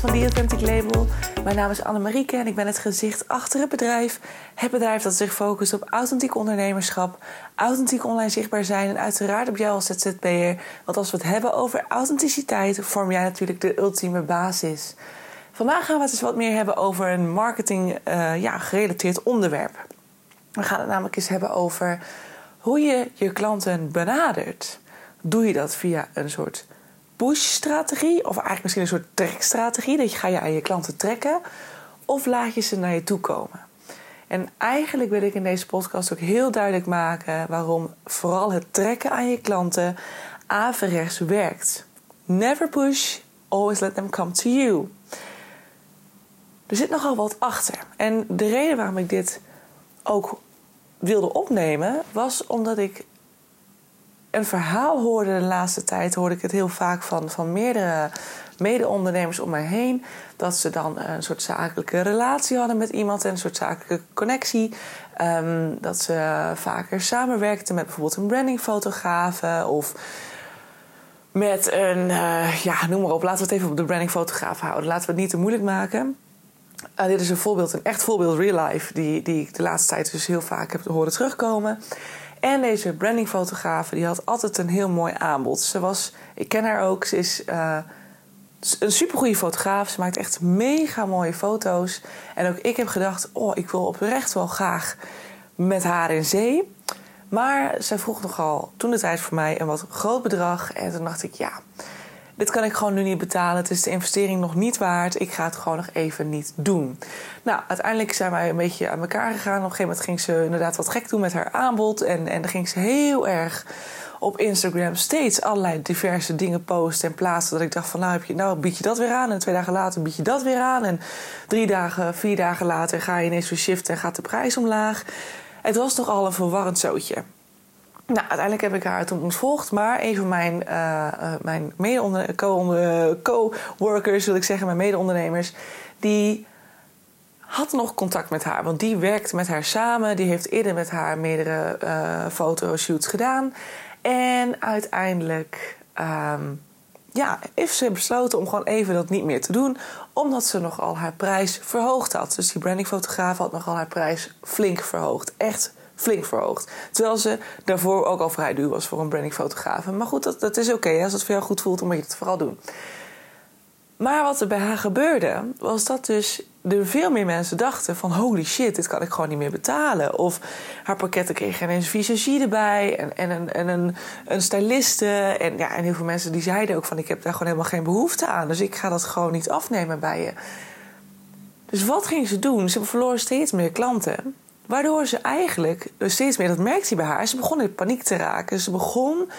van The Authentic Label. Mijn naam is Annemarieke en ik ben het gezicht achter het bedrijf. Het bedrijf dat zich focust op authentiek ondernemerschap, authentiek online zichtbaar zijn en uiteraard op jou als ZZP'er. Want als we het hebben over authenticiteit, vorm jij natuurlijk de ultieme basis. Vandaag gaan we het eens wat meer hebben over een marketing uh, ja, gerelateerd onderwerp. We gaan het namelijk eens hebben over hoe je je klanten benadert. Doe je dat via een soort push-strategie, of eigenlijk misschien een soort trekstrategie, dat je ga je aan je klanten trekken, of laat je ze naar je toe komen? En eigenlijk wil ik in deze podcast ook heel duidelijk maken waarom vooral het trekken aan je klanten averechts werkt. Never push, always let them come to you. Er zit nogal wat achter. En de reden waarom ik dit ook wilde opnemen was omdat ik een verhaal hoorde de laatste tijd, hoorde ik het heel vaak van, van meerdere mede-ondernemers om mij heen. Dat ze dan een soort zakelijke relatie hadden met iemand en een soort zakelijke connectie. Ehm, dat ze vaker samenwerkten met bijvoorbeeld een brandingfotograaf of met een, uh, ja, noem maar op, laten we het even op de brandingfotograaf houden. Laten we het niet te moeilijk maken. Uh, dit is een voorbeeld, een echt voorbeeld real life, die, die ik de laatste tijd dus heel vaak heb horen terugkomen. En deze brandingfotografe die had altijd een heel mooi aanbod. Ze was, ik ken haar ook, ze is uh, een supergoeie fotograaf. Ze maakt echt mega mooie foto's. En ook ik heb gedacht, oh, ik wil oprecht wel graag met haar in zee. Maar zij vroeg nogal toen de tijd voor mij een wat groot bedrag. En toen dacht ik, ja, dit kan ik gewoon nu niet betalen. Het is de investering nog niet waard. Ik ga het gewoon nog even niet doen. Nou, uiteindelijk zijn wij een beetje aan elkaar gegaan. Op een gegeven moment ging ze inderdaad wat gek doen met haar aanbod. En, en dan ging ze heel erg op Instagram steeds allerlei diverse dingen posten en plaatsen. Dat ik dacht van nou, heb je, nou bied je dat weer aan. En twee dagen later bied je dat weer aan. En drie dagen, vier dagen later ga je ineens weer shiften en gaat de prijs omlaag. Het was toch al een verwarrend zootje. Nou, uiteindelijk heb ik haar toen ontvolgd. Maar een van mijn, uh, mijn co-workers, wil ik zeggen, mijn mede-ondernemers, die had nog contact met haar. Want die werkte met haar samen. Die heeft eerder met haar meerdere uh, fotoshoots gedaan. En uiteindelijk um, ja, heeft ze besloten om gewoon even dat niet meer te doen. Omdat ze nogal haar prijs verhoogd had. Dus die brandingfotograaf had nogal haar prijs flink verhoogd. Echt flink verhoogd. Terwijl ze daarvoor ook al vrij duur was voor een brandingfotograaf. Maar goed, dat, dat is oké. Als het voor jou goed voelt, dan moet je het vooral doen. Maar wat er bij haar gebeurde, was dat dus er veel meer mensen dachten van... holy shit, dit kan ik gewoon niet meer betalen. Of haar pakketten kregen ineens een visagie erbij en, en, een, en een, een styliste. En, ja, en heel veel mensen die zeiden ook van... ik heb daar gewoon helemaal geen behoefte aan. Dus ik ga dat gewoon niet afnemen bij je. Dus wat ging ze doen? Ze verloor steeds meer klanten. Waardoor ze eigenlijk steeds meer, dat merkte hij bij haar, ze begon in paniek te raken. Ze begon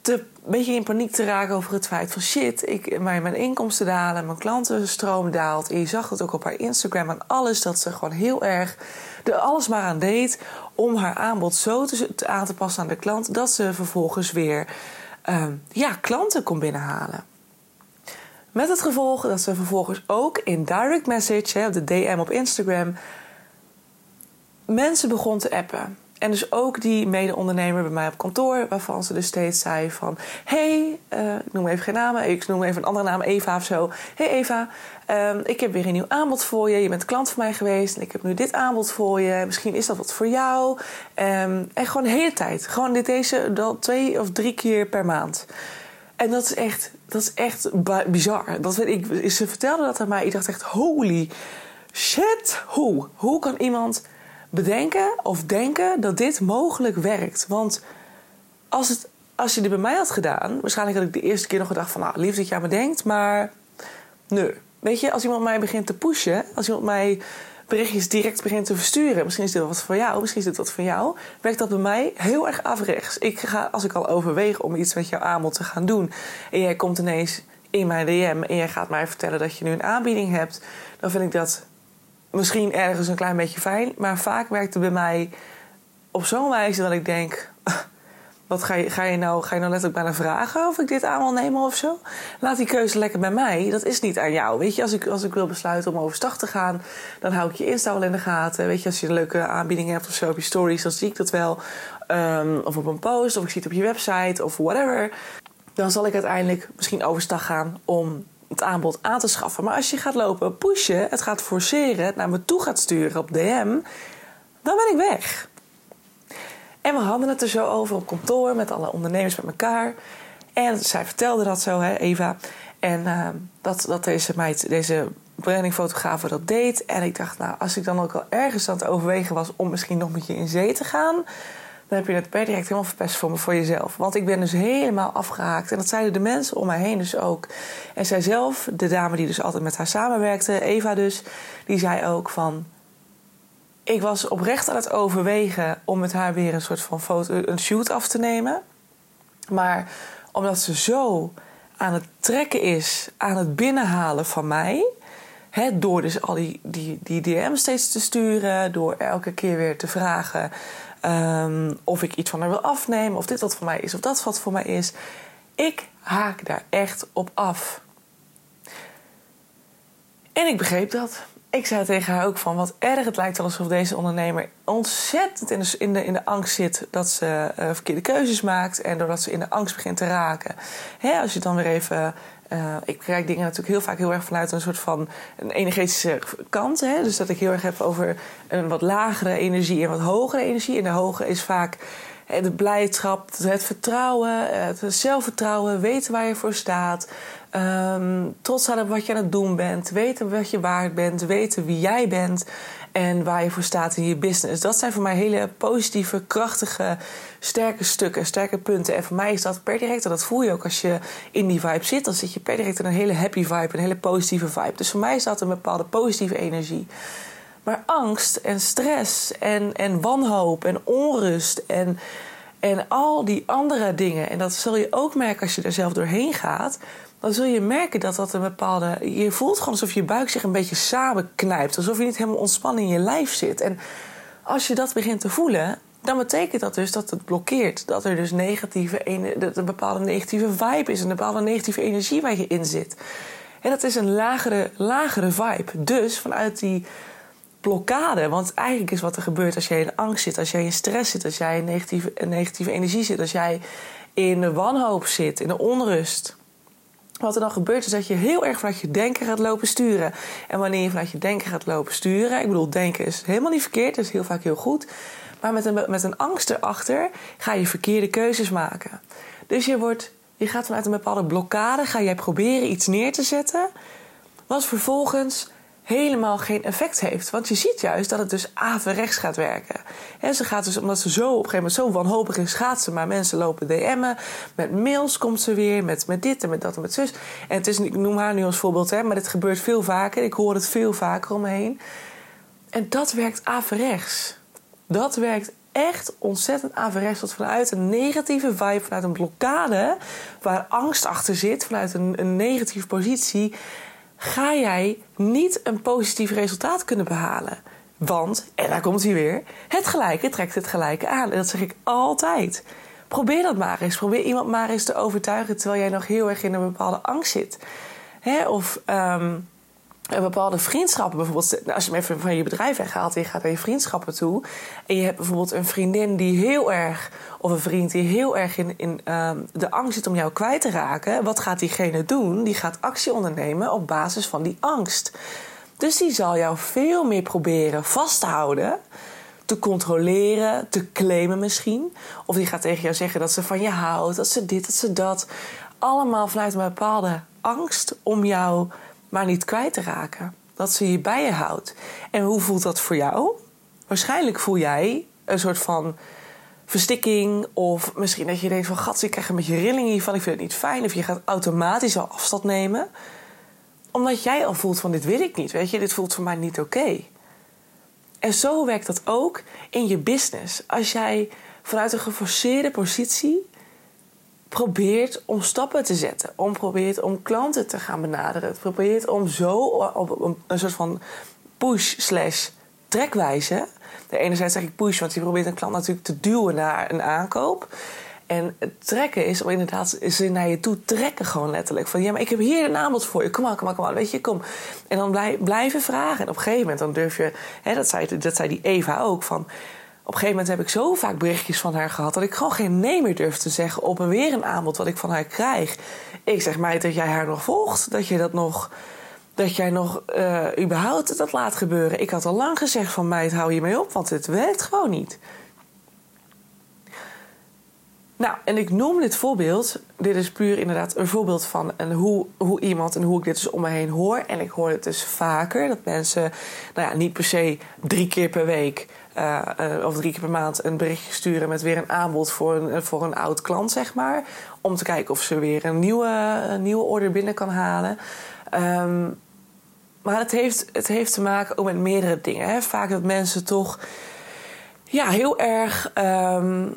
te, een beetje in paniek te raken over het feit van shit, ik, mijn, mijn inkomsten dalen, mijn klantenstroom daalt. En je zag het ook op haar Instagram en alles, dat ze gewoon heel erg er alles maar aan deed om haar aanbod zo te, aan te passen aan de klant, dat ze vervolgens weer uh, ja, klanten kon binnenhalen. Met het gevolg dat ze vervolgens ook in direct message, hè, op de DM op Instagram, mensen begon te appen. En dus ook die mede-ondernemer bij mij op kantoor, waarvan ze dus steeds zei van... hey, uh, ik noem even geen namen, ik noem even een andere naam, Eva of zo. hey Eva, um, ik heb weer een nieuw aanbod voor je. Je bent klant van mij geweest en ik heb nu dit aanbod voor je. Misschien is dat wat voor jou. Um, en gewoon de hele tijd. Gewoon dit deze dan twee of drie keer per maand. En dat is echt, dat is echt bizar. Dat, ik, ze vertelde dat aan mij. Ik dacht echt, holy shit, hoe? Hoe kan iemand bedenken of denken dat dit mogelijk werkt. Want als, het, als je dit bij mij had gedaan, waarschijnlijk had ik de eerste keer nog gedacht van nou, lief dat je aan me denkt, maar nee. Weet je, als iemand mij begint te pushen, als iemand mij berichtjes direct begint te versturen, misschien is dit wat voor jou, misschien is dit wat voor jou, werkt dat bij mij heel erg averechts. Ik ga, als ik al overweeg om iets met jouw aanbod te gaan doen en jij komt ineens in mijn DM en jij gaat mij vertellen dat je nu een aanbieding hebt, dan vind ik dat misschien ergens een klein beetje fijn. Maar vaak werkt het bij mij op zo'n wijze dat ik denk... Wat ga je, ga, je nou, ga je nou letterlijk bijna vragen of ik dit aan wil nemen of zo? Laat die keuze lekker bij mij. Dat is niet aan jou. Weet je, als ik, als ik wil besluiten om overstag te gaan, dan hou ik je Insta wel in de gaten. Weet je, als je een leuke aanbieding hebt of zo op je stories, dan zie ik dat wel. Um, of op een post, of ik zie het op je website of whatever. Dan zal ik uiteindelijk misschien overstag gaan om het aanbod aan te schaffen. Maar als je gaat lopen pushen, het gaat forceren, het naar me toe gaat sturen op DM, dan ben ik weg. En we hadden het er zo over op kantoor met alle ondernemers met elkaar. En zij vertelde dat zo, hè, Eva. En uh, dat, dat deze meid, deze brandingfotograaf dat deed. En ik dacht, nou, als ik dan ook al ergens aan het overwegen was om misschien nog met je in zee te gaan, dan heb je het per direct helemaal verpest voor me, voor jezelf. Want ik ben dus helemaal afgehaakt. En dat zeiden de mensen om mij heen dus ook. En zij zelf, de dame die dus altijd met haar samenwerkte, Eva dus, die zei ook van. Ik was oprecht aan het overwegen om met haar weer een soort van foto, een shoot af te nemen. Maar omdat ze zo aan het trekken is, aan het binnenhalen van mij. Door dus al die, die, die DM steeds te sturen, door elke keer weer te vragen um, of ik iets van haar wil afnemen, of dit wat voor mij is, of dat wat voor mij is. Ik haak daar echt op af. En ik begreep dat ik zei tegen haar ook van wat erg. Het lijkt alsof deze ondernemer ontzettend in de, in de, in de angst zit dat ze uh, verkeerde keuzes maakt. En doordat ze in de angst begint te raken. Hè, als je dan weer even. Uh, ik kijk dingen natuurlijk heel vaak heel erg vanuit een soort van een energetische kant. Hè? Dus dat ik heel erg heb over een wat lagere energie en wat hogere energie. En de hoge is vaak de blijdschap, het vertrouwen, het zelfvertrouwen, weten waar je voor staat. Um, trots zijn op wat je aan het doen bent. Weten wat je waard bent. Weten wie jij bent. En waar je voor staat in je business. Dat zijn voor mij hele positieve, krachtige, sterke stukken, sterke punten. En voor mij is dat per direct, en dat voel je ook als je in die vibe zit. Dan zit je per direct in een hele happy vibe, een hele positieve vibe. Dus voor mij is dat een bepaalde positieve energie. Maar angst en stress en, en wanhoop en onrust en, en al die andere dingen. En dat zul je ook merken als je er zelf doorheen gaat dan zul je merken dat dat een bepaalde. Je voelt gewoon alsof je buik zich een beetje samenknijpt. Alsof je niet helemaal ontspannen in je lijf zit. En als je dat begint te voelen, dan betekent dat dus dat het blokkeert. Dat er dus negatieve, dat een bepaalde negatieve vibe is, een bepaalde negatieve energie waar je in zit. En dat is een lagere, lagere vibe. Dus vanuit die blokkade, want eigenlijk is wat er gebeurt als jij in angst zit, als jij in stress zit, als jij in negatieve, negatieve energie zit, als jij in wanhoop zit, in de onrust wat er dan gebeurt is dat je heel erg vanuit je denken gaat lopen sturen. En wanneer je vanuit je denken gaat lopen sturen, ik bedoel, denken is helemaal niet verkeerd, dat is heel vaak heel goed. Maar met een, met een angst erachter ga je verkeerde keuzes maken. Dus je, wordt, je gaat vanuit een bepaalde blokkade, ga jij proberen iets neer te zetten, wat vervolgens helemaal geen effect heeft. Want je ziet juist dat het dus averechts gaat werken. En ze gaat dus, omdat ze zo op een gegeven moment zo wanhopig is, gaat ze maar mensen lopen DM'en. Met mails komt ze weer, met, met dit en met dat en met zus. En het is, ik noem haar nu als voorbeeld, hè, maar dit gebeurt veel vaker. Ik hoor het veel vaker om me heen. En dat werkt averechts. Dat werkt echt ontzettend averechts. Dat vanuit een negatieve vibe, vanuit een blokkade, waar angst achter zit, vanuit een, een negatieve positie ga jij niet een positief resultaat kunnen behalen. Want, en daar komt hij weer, het gelijke trekt het gelijke aan. En dat zeg ik altijd. Probeer dat maar eens. Probeer iemand maar eens te overtuigen terwijl jij nog heel erg in een bepaalde angst zit. of um, bepaalde vriendschappen bijvoorbeeld. Nou, als je hem even van je bedrijf weghaalt en je gaat naar je vriendschappen toe. En je hebt bijvoorbeeld een vriendin die heel erg, of een vriend die heel erg in, in uh, de angst zit om jou kwijt te raken. Wat gaat diegene doen? Die gaat actie ondernemen op basis van die angst. Dus die zal jou veel meer proberen vast te houden te controleren, te claimen misschien. Of die gaat tegen jou zeggen dat ze van je houdt, dat ze dit, dat ze dat. Allemaal vanuit een bepaalde angst om jou maar niet kwijt te raken. Dat ze je bij je houdt. En hoe voelt dat voor jou? Waarschijnlijk voel jij een soort van verstikking. Of misschien dat je denkt van... gat, ik krijg een beetje rilling hiervan. Ik vind het niet fijn. Of je gaat automatisch al afstand nemen. Omdat jij al voelt van dit wil ik niet. Weet je, dit voelt voor mij niet oké. En zo werkt dat ook in je business. Als jij vanuit een geforceerde positie probeert om stappen te zetten. Om probeert om klanten te gaan benaderen. Het probeert om zo op een soort van push slash trekwijze. De enerzijds zeg ik push, want je probeert een klant natuurlijk te duwen naar een aankoop. En trekken is om inderdaad ze naar je toe trekken gewoon letterlijk. Van ja, maar ik heb hier een aanbod voor je. Kom maar, kom maar, kom maar. Weet je, kom. En dan blijven vragen. En op een gegeven moment dan durf je... Hè, dat, zei, dat zei die Eva ook, van op een gegeven moment heb ik zo vaak berichtjes van haar gehad dat ik gewoon geen nee meer durf te zeggen op weer een aanbod wat ik van haar krijg. Ik zeg mij dat jij haar nog volgt. Dat je dat nog. Dat jij nog uh, überhaupt dat laat gebeuren. Ik had al lang gezegd van meid, hou je mee op, want het werkt gewoon niet. Nou, en ik noem dit voorbeeld. Dit is puur inderdaad een voorbeeld van een hoe, hoe iemand en hoe ik dit dus om me heen hoor. En ik hoor het dus vaker dat mensen, nou ja, niet per se drie keer per week uh, uh, of drie keer per maand een berichtje sturen met weer een aanbod voor een, voor een oud klant, zeg maar. Om te kijken of ze weer een nieuwe, nieuwe order binnen kan halen. Um, maar het heeft, het heeft te maken ook met meerdere dingen. Hè. Vaak dat mensen toch ja, heel erg. Um,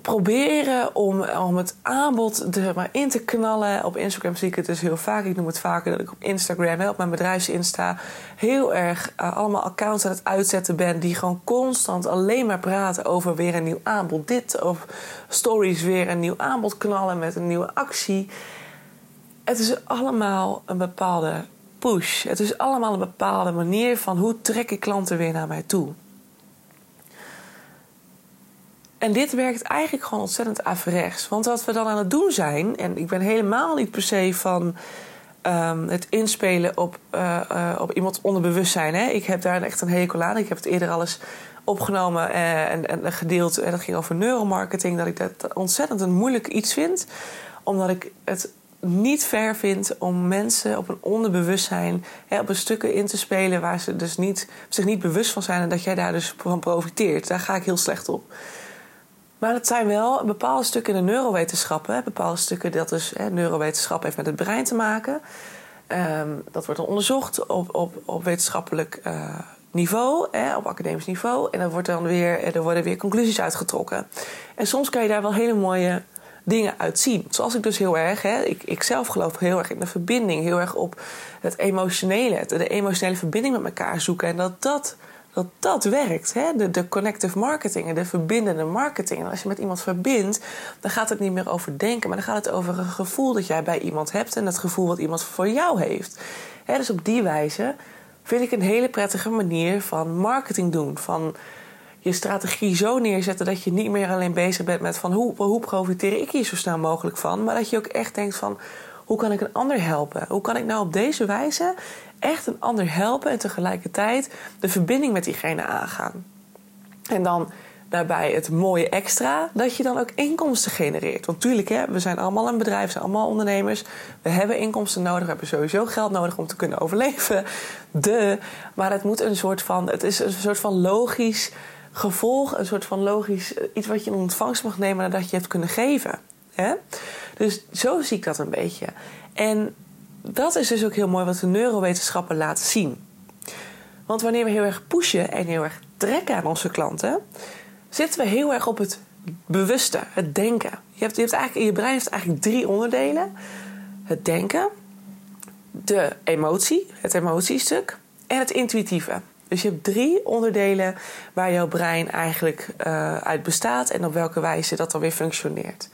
proberen om, om het aanbod er maar in te knallen. Op Instagram zie ik het dus heel vaak. Ik noem het vaker dat ik op Instagram, hè, op mijn bedrijfsinsta, heel erg uh, allemaal accounts aan het uitzetten ben. Die gewoon constant alleen maar praten over weer een nieuw aanbod. Dit of stories weer een nieuw aanbod knallen met een nieuwe actie. Het is allemaal een bepaalde push. Het is allemaal een bepaalde manier van hoe trek ik klanten weer naar mij toe. En dit werkt eigenlijk gewoon ontzettend averechts. Want wat we dan aan het doen zijn, en ik ben helemaal niet per se van um, het inspelen op, uh, uh, op iemands onderbewustzijn. Hè. Ik heb daar echt een hekel aan. Ik heb het eerder al eens opgenomen uh, en, en gedeeld. En dat ging over neuromarketing. Dat ik dat ontzettend een moeilijk iets vind. Omdat ik het niet fair vind om mensen op een onderbewustzijn hè, op een stukken in te spelen waar ze dus niet, zich niet bewust van zijn en dat jij daar dus van profiteert. Daar ga ik heel slecht op. Maar het zijn wel bepaalde stukken in de neurowetenschappen. Bepaalde stukken dat dus hè, neurowetenschap heeft met het brein te maken. Um, dat wordt dan onderzocht op, op, op wetenschappelijk uh, niveau, hè, op academisch niveau. En dan wordt dan weer, er worden weer conclusies uitgetrokken. En soms kan je daar wel hele mooie dingen uit zien. Zoals ik dus heel erg, hè, ik, ik zelf geloof heel erg in de verbinding, heel erg op het emotionele, de emotionele verbinding met elkaar zoeken. En dat dat dat dat werkt. Hè? De, de connective marketing en de verbindende marketing. En als je met iemand verbindt, dan gaat het niet meer over denken, maar dan gaat het over een gevoel dat jij bij iemand hebt en het gevoel wat iemand voor jou heeft. Hè, dus op die wijze vind ik een hele prettige manier van marketing doen. Van je strategie zo neerzetten dat je niet meer alleen bezig bent met van hoe, hoe profiteer ik hier zo snel mogelijk van, maar dat je ook echt denkt van hoe kan ik een ander helpen? Hoe kan ik nou op deze wijze echt een ander helpen en tegelijkertijd de verbinding met diegene aangaan? En dan daarbij het mooie extra dat je dan ook inkomsten genereert. Want tuurlijk, hè, we zijn allemaal een bedrijf, we zijn allemaal ondernemers. We hebben inkomsten nodig, we hebben sowieso geld nodig om te kunnen overleven. De, maar het moet een soort van, het is een soort van logisch gevolg, een soort van logisch iets wat je in ontvangst mag nemen nadat je hebt kunnen geven. Hè? Dus zo zie ik dat een beetje. En dat is dus ook heel mooi wat de neurowetenschappen laten zien. Want wanneer we heel erg pushen en heel erg trekken aan onze klanten, zitten we heel erg op het bewuste, het denken. Je hebt, je hebt eigenlijk, je brein heeft eigenlijk drie onderdelen: het denken, de emotie, het emotiestuk en het intuïtieve. Dus je hebt drie onderdelen waar jouw brein eigenlijk uh, uit bestaat en op welke wijze dat dan weer functioneert.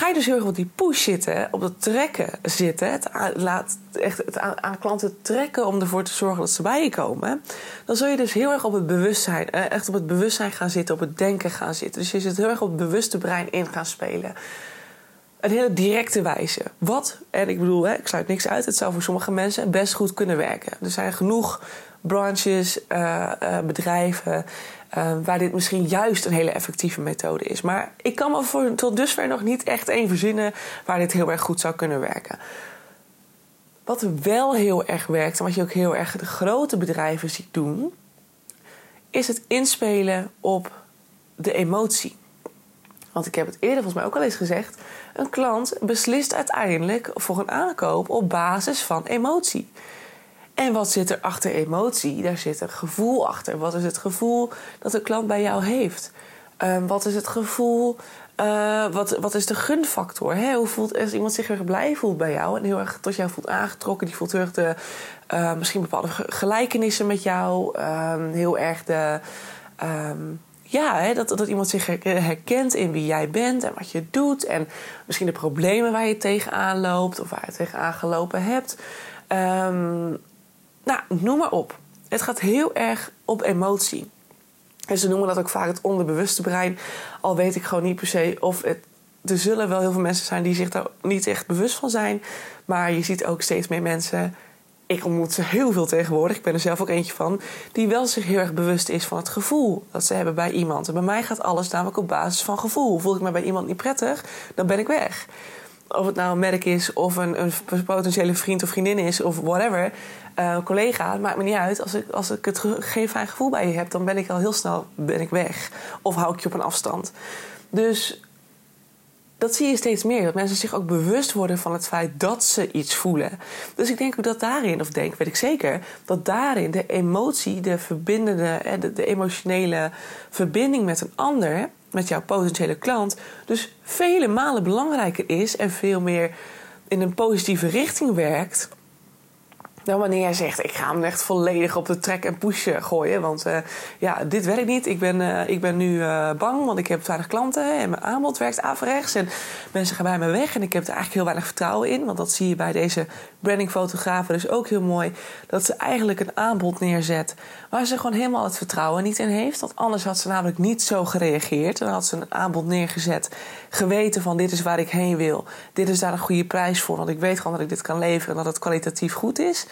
Ga je dus heel erg op die push zitten, op dat trekken zitten, het laat echt het aan, aan, klanten trekken om ervoor te zorgen dat ze bij je komen, dan zul je dus heel erg op het bewustzijn, eh, echt op het bewustzijn gaan zitten, op het denken gaan zitten. Dus je zit heel erg op het bewuste brein in gaan spelen. Een hele directe wijze. Wat, en ik bedoel, ik sluit niks uit, het zou voor sommige mensen best goed kunnen werken. Er zijn genoeg branches, uh, uh, bedrijven uh, waar dit misschien juist een hele effectieve methode is. Maar ik kan me voor, tot dusver nog niet echt één verzinnen waar dit heel erg goed zou kunnen werken. Wat wel heel erg werkt en wat je ook heel erg de grote bedrijven ziet doen, is het inspelen op de emotie. Want ik heb het eerder volgens mij ook al eens gezegd: een klant beslist uiteindelijk voor een aankoop op basis van emotie. En wat zit er achter emotie? Daar zit een gevoel achter. Wat is het gevoel dat de klant bij jou heeft? Um, wat is het gevoel? Uh, wat, wat is de gunfactor? Hè? Hoe voelt als iemand zich erg blij voelt bij jou en heel erg tot jou voelt aangetrokken? Die voelt terug de uh, misschien bepaalde gelijkenissen met jou. Um, heel erg de. Um, ja, hè, dat, dat iemand zich herkent in wie jij bent en wat je doet. En misschien de problemen waar je tegenaan loopt of waar je tegenaan gelopen hebt. Um, nou, noem maar op. Het gaat heel erg op emotie. En ze noemen dat ook vaak het onderbewuste brein. Al weet ik gewoon niet per se of het er zullen wel heel veel mensen zijn die zich daar niet echt bewust van zijn. Maar je ziet ook steeds meer mensen. Ik ontmoet ze heel veel tegenwoordig. Ik ben er zelf ook eentje van. Die wel zich heel erg bewust is van het gevoel dat ze hebben bij iemand. En bij mij gaat alles namelijk op basis van gevoel. Voel ik me bij iemand niet prettig, dan ben ik weg. Of het nou een merk is, of een, een potentiële vriend of vriendin is, of whatever. Uh, collega, maakt me niet uit. Als ik, als ik het geen fijn gevoel bij je heb, dan ben ik al heel snel ben ik weg. Of hou ik je op een afstand. Dus dat zie je steeds meer. Dat mensen zich ook bewust worden van het feit dat ze iets voelen. Dus ik denk ook dat daarin, of denk, weet ik zeker, dat daarin de emotie, de verbindende, de, de emotionele verbinding met een ander, met jouw potentiële klant, dus vele malen belangrijker is en veel meer in een positieve richting werkt dan wanneer jij zegt, ik ga hem echt volledig op de track en push gooien. Want uh, ja, dit werkt niet. Ik ben, uh, ik ben nu bang, want ik heb weinig klanten. En mijn aanbod werkt averechts. En mensen gaan bij me weg. En ik heb er eigenlijk heel weinig vertrouwen in. Want dat zie je bij deze brandingfotografen dus ook heel mooi. Dat ze eigenlijk een aanbod neerzet waar ze gewoon helemaal het vertrouwen niet in heeft. Want anders had ze namelijk niet zo gereageerd. Dan had ze een aanbod neergezet. Geweten van dit is waar ik heen wil. Dit is daar een goede prijs voor. Want ik weet gewoon dat ik dit kan leveren en dat het kwalitatief goed is.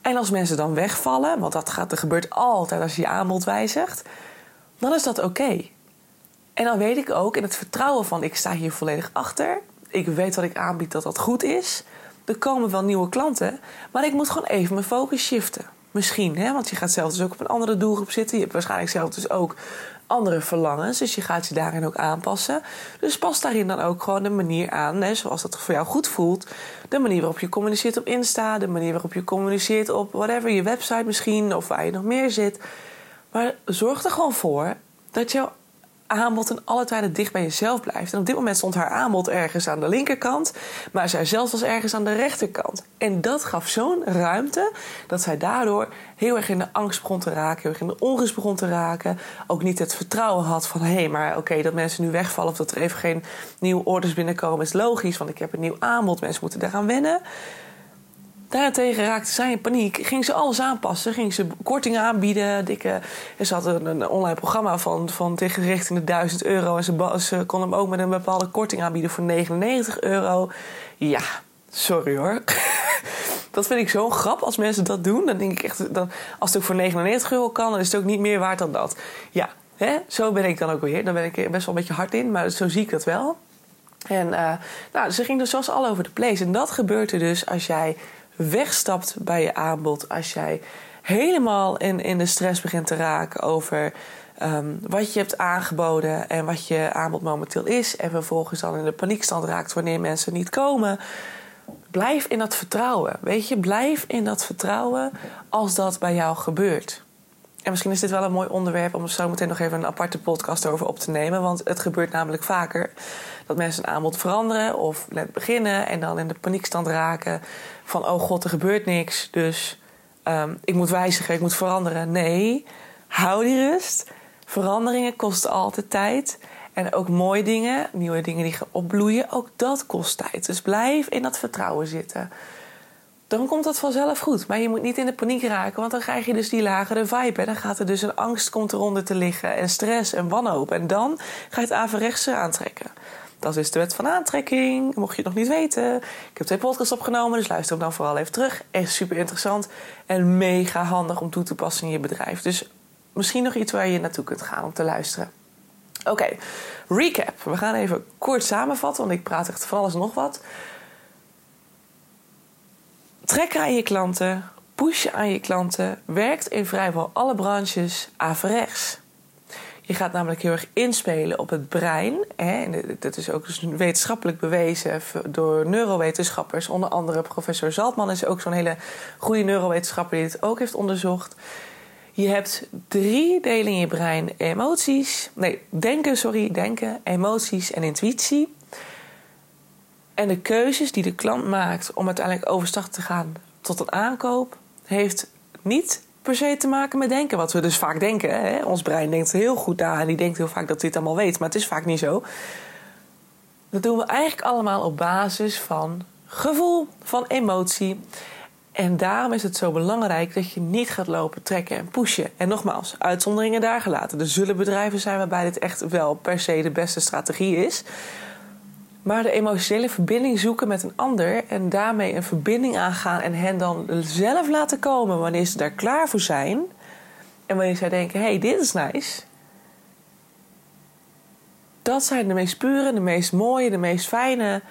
En als mensen dan wegvallen, want dat gaat, er gebeurt altijd als je je aanbod wijzigt, dan is dat oké. En dan weet ik ook in het vertrouwen van ik sta hier volledig achter. Ik weet wat ik aanbied dat dat goed is. Er komen wel nieuwe klanten, maar ik moet gewoon even mijn focus shiften. Misschien, hè? want je gaat zelf dus ook op een andere doelgroep zitten. Je hebt waarschijnlijk zelf dus ook andere verlangens. Dus je gaat je daarin ook aanpassen. Dus pas daarin dan ook gewoon de manier aan, hè, zoals dat voor jou goed voelt. De manier waarop je communiceert op Insta, de manier waarop je communiceert op whatever, je website misschien, of waar je nog meer zit. Maar zorg er gewoon voor dat jouw aanbod in alle tijden dicht bij jezelf blijft. En op dit moment stond haar aanbod ergens aan de linkerkant, maar zij zelf was ergens aan de rechterkant. En dat gaf zo'n ruimte dat zij daardoor heel erg in de angst begon te raken, heel erg in de onrust begon te raken. Ook niet het vertrouwen had van hé, hey, maar oké, dat mensen nu wegvallen of dat er even geen nieuwe orders binnenkomen is logisch, want ik heb een nieuw aanbod, mensen moeten daaraan wennen. Daarentegen raakte zij in paniek. Ging ze alles aanpassen. Ging ze kortingen aanbieden. Dikke, ze had een, een online programma van, van tegen richting de 1000 euro. En ze, kon hem ook met een bepaalde korting aanbieden voor 99 euro. Ja, sorry hoor. dat vind ik zo'n grap als mensen dat doen. Dan denk ik echt, dan, als het ook voor 99 euro kan, dan is het ook niet meer waard dan dat. Ja, hè? zo ben ik dan ook weer. Dan ben ik best wel een beetje hard in, maar zo zie ik dat wel. En uh, nou, ze ging dus zoals al over de place. En dat gebeurt er dus als jij wegstapt bij je aanbod. Als jij helemaal in, in de stress begint te raken over ehm, wat je hebt aangeboden en wat je aanbod momenteel is. En vervolgens dan in de paniekstand raakt wanneer mensen niet komen. Blijf in dat vertrouwen. Weet je, blijf in dat vertrouwen als dat bij jou gebeurt. En misschien is dit wel een mooi onderwerp om zo meteen nog even een aparte podcast over op te nemen. Want het gebeurt namelijk vaker dat mensen een aanbod veranderen of net beginnen en dan in de paniekstand raken van oh god, er gebeurt niks, dus ehm, ik moet wijzigen, ik moet veranderen. Nee, hou die rust. Veranderingen kosten altijd tijd. En ook mooie dingen, nieuwe dingen die gaan opbloeien, ook dat kost tijd. Dus blijf in dat vertrouwen zitten. Dan komt dat vanzelf goed. Maar je moet niet in de paniek raken, want dan krijg je dus die lagere vibe. En dan gaat er dus een angst komt eronder te liggen en stress en wanhoop. En dan ga je het averechtse aantrekken. Dat is de wet van aantrekking. Mocht je het nog niet weten. Ik heb twee podcasts opgenomen, dus luister hem dan vooral even terug. Echt super interessant en mega handig om toe te passen in je bedrijf. Dus misschien nog iets waar je naartoe kunt gaan om te luisteren. Oké, recap. We gaan even kort samenvatten, want ik praat echt van alles en nog wat. Trek aan je klanten, pushen aan je klanten, werkt in vrijwel alle branches averechts. Je gaat namelijk heel erg inspelen op het brein. Hè? En dat is ook dus wetenschappelijk bewezen door neurowetenschappers. Onder andere professor Zaltman is ook zo'n hele goede neurowetenschapper die het ook heeft onderzocht. Je hebt drie delen in je brein: emoties, nee, denken, sorry, denken, emoties en intuïtie. En de keuzes die de klant maakt om uiteindelijk overstag te gaan tot een aankoop, heeft niet per se te maken met denken. Wat we dus vaak denken. Hè? Ons brein denkt heel goed na en die denkt heel vaak dat hij het allemaal weet. Maar het is vaak niet zo. Dat doen we eigenlijk allemaal op basis van gevoel, van emotie. En daarom is het zo belangrijk dat je niet gaat lopen, trekken en pushen. En nogmaals, uitzonderingen daar gelaten. Er zullen bedrijven zijn waarbij dit echt wel per se de beste strategie is. Maar de emotionele verbinding zoeken met een ander en daarmee een verbinding aangaan en hen dan zelf laten komen wanneer ze daar klaar voor zijn. En wanneer zij denken: hey, dit is nice. Dat zijn de meest pure, de meest mooie, de meest fijne,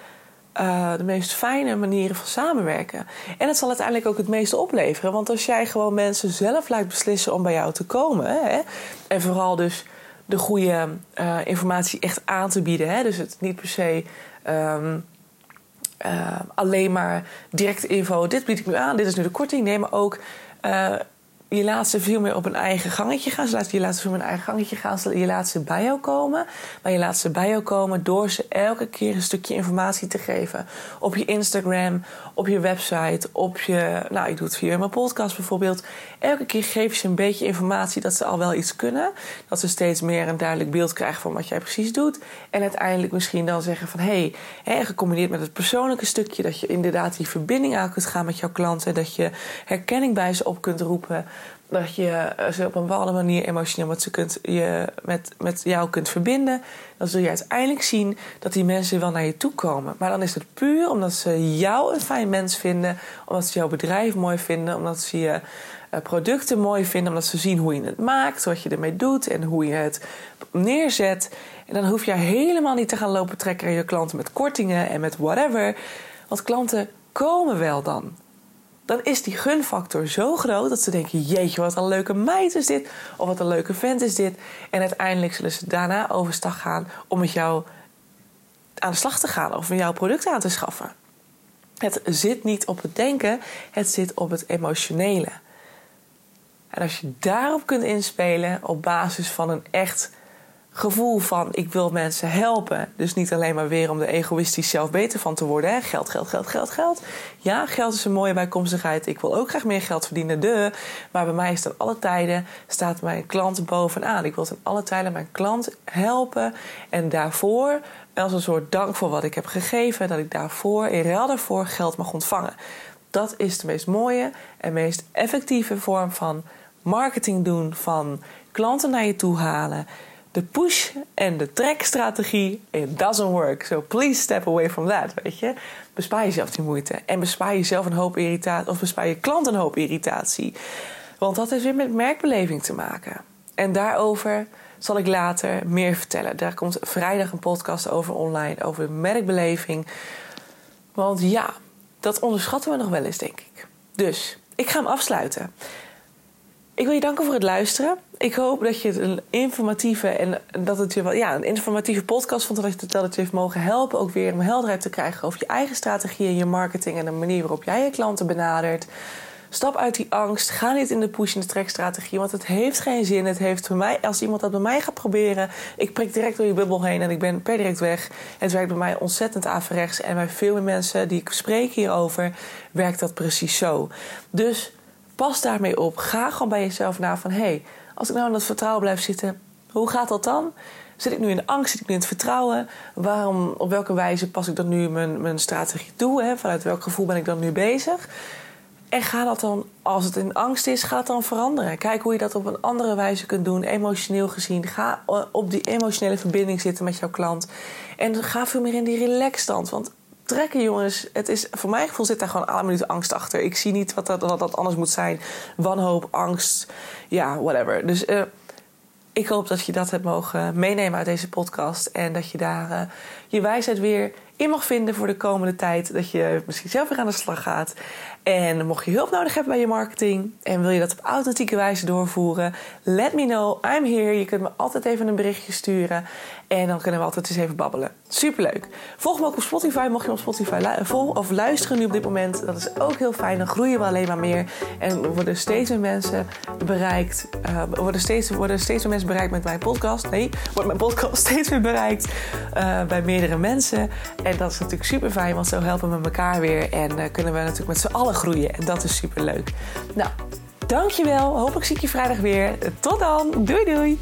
uh, de meest fijne manieren van samenwerken. En het zal uiteindelijk ook het meeste opleveren. Want als jij gewoon mensen zelf laat beslissen om bij jou te komen, hè, en vooral dus de goede uh, informatie echt aan te bieden. Hè? Dus het niet per se um, uh, alleen maar directe info. Dit bied ik nu aan, dit is nu de korting. Nee, maar ook uh, je laat ze veel meer op een eigen gangetje gaan. Je laat ze veel meer een eigen gangetje gaan. Je laat ze bij jou komen. Maar je laat ze bij jou komen door ze elke keer een stukje informatie te geven. Op je Instagram, op je website, op je... Nou, ik doe het via mijn podcast bijvoorbeeld. Elke keer geef je ze een beetje informatie dat ze al wel iets kunnen. Dat ze steeds meer een duidelijk beeld krijgen van wat jij precies doet. En uiteindelijk misschien dan zeggen van... hé, hey, gecombineerd met het persoonlijke stukje... dat je inderdaad die verbinding aan kunt gaan met jouw klanten. Dat je herkenning bij ze op kunt roepen dat je eh, ze op een bepaalde manier emotioneel met, ze kunt, je, met, met jou kunt verbinden. Dan zul je uiteindelijk zien dat die mensen wel naar je toe komen. Maar dan is het puur omdat ze jou een fijn mens vinden. Omdat ze jouw bedrijf mooi vinden. Omdat ze je eh, producten mooi vinden. Omdat ze zien hoe je het maakt. Wat je ermee doet. En hoe je het neerzet. En dan hoef je helemaal niet te gaan lopen trekken aan je klanten met kortingen en met whatever. Want klanten komen wel dan dan is die gunfactor zo groot dat ze denken: jeetje, wat een leuke meid is dit. Of wat een leuke vent is dit. En uiteindelijk zullen ze daarna overstag gaan om met jou aan de slag te gaan of met jouw product aan te schaffen. Het zit niet op het denken, het zit op het emotionele. En als je daarop kunt inspelen op basis van een echt gevoel van ik wil mensen helpen. Dus niet alleen maar weer om er egoïstisch zelf beter van te worden. Geld, geld, geld, geld, geld. Ja, geld is een mooie bijkomstigheid. Ik wil ook graag meer geld verdienen, de. Maar bij mij is het alle tijden, staat mijn klant bovenaan. Ik wil ten alle tijden mijn klant helpen. En daarvoor, als een soort dank voor wat ik heb gegeven... dat ik daarvoor, in ruil daarvoor, geld mag ontvangen. Dat is de meest mooie en meest effectieve vorm van marketing doen... van klanten naar je toe halen de push en de track-strategie, it doesn't work. So please step away from that, weet je. Bespaar jezelf die moeite. En bespaar jezelf een hoop irritatie, of bespaar je klant een hoop irritatie. Want dat heeft weer met merkbeleving te maken. En daarover zal ik later meer vertellen. Daar komt vrijdag een podcast over online, over merkbeleving. Want ja, dat onderschatten we nog wel eens, denk ik. Dus, ik ga hem afsluiten. Ik wil je danken voor het luisteren. Ik hoop dat je het een informatieve en dat het je ja, een informatieve podcast vond. Dat het, dat je heeft mogen helpen. Ook weer om helderheid te krijgen over je eigen strategie en je marketing en de manier waarop jij je klanten benadert. Stap uit die angst. Ga niet in de push en de trekstrategie. Want het heeft geen zin. Het heeft voor mij, als iemand dat bij mij gaat proberen. Ik prik direct door je bubbel heen en ik ben per direct weg. Het werkt bij mij ontzettend averechts. En bij veel meer mensen die ik spreek hierover, werkt dat precies zo. Dus pas daarmee op. Ga gewoon bij jezelf na van... hé, hey, als ik nou in dat vertrouwen blijf zitten, hoe gaat dat dan? Zit ik nu in angst? Zit ik nu in het vertrouwen? Waarom, op welke wijze pas ik dan nu mijn, mijn strategie toe? Hè? Vanuit welk gevoel ben ik dan nu bezig? En ga dat dan, als het in angst is, ga het dan veranderen. Kijk hoe je dat op een andere wijze kunt doen, emotioneel gezien. Ga op die emotionele verbinding zitten met jouw klant. En ga veel meer in die relaxstand. Want trekken, jongens. Het is, voor mijn gevoel zit daar gewoon alle minuten angst achter. Ik zie niet wat dat, wat dat anders moet zijn. Wanhoop, angst, ja, whatever. Dus uh, ik hoop dat je dat hebt mogen meenemen uit deze podcast. En dat je daar uh, je wijsheid weer in mag vinden voor de komende tijd. Dat je misschien zelf weer aan de slag gaat. En mocht je hulp nodig hebben bij je marketing en wil je dat op authentieke wijze doorvoeren, let me know. I'm here. Je kunt me altijd even een berichtje sturen. En dan kunnen we altijd eens even babbelen. Superleuk. Volg me ook op Spotify. Mocht je op Spotify vol of luisteren nu op dit moment. Dat is ook heel fijn. Dan groeien we alleen maar meer. En worden steeds meer mensen bereikt. Uh, worden, steeds, worden steeds meer mensen bereikt met mijn podcast. Nee, wordt mijn podcast steeds meer bereikt uh, bij meerdere mensen. En dat is natuurlijk super fijn. Want zo helpen we elkaar weer. En uh, kunnen we natuurlijk met z'n allen groeien. En dat is super leuk. Nou, dankjewel. Hopelijk zie ik je vrijdag weer. Tot dan. Doei doei.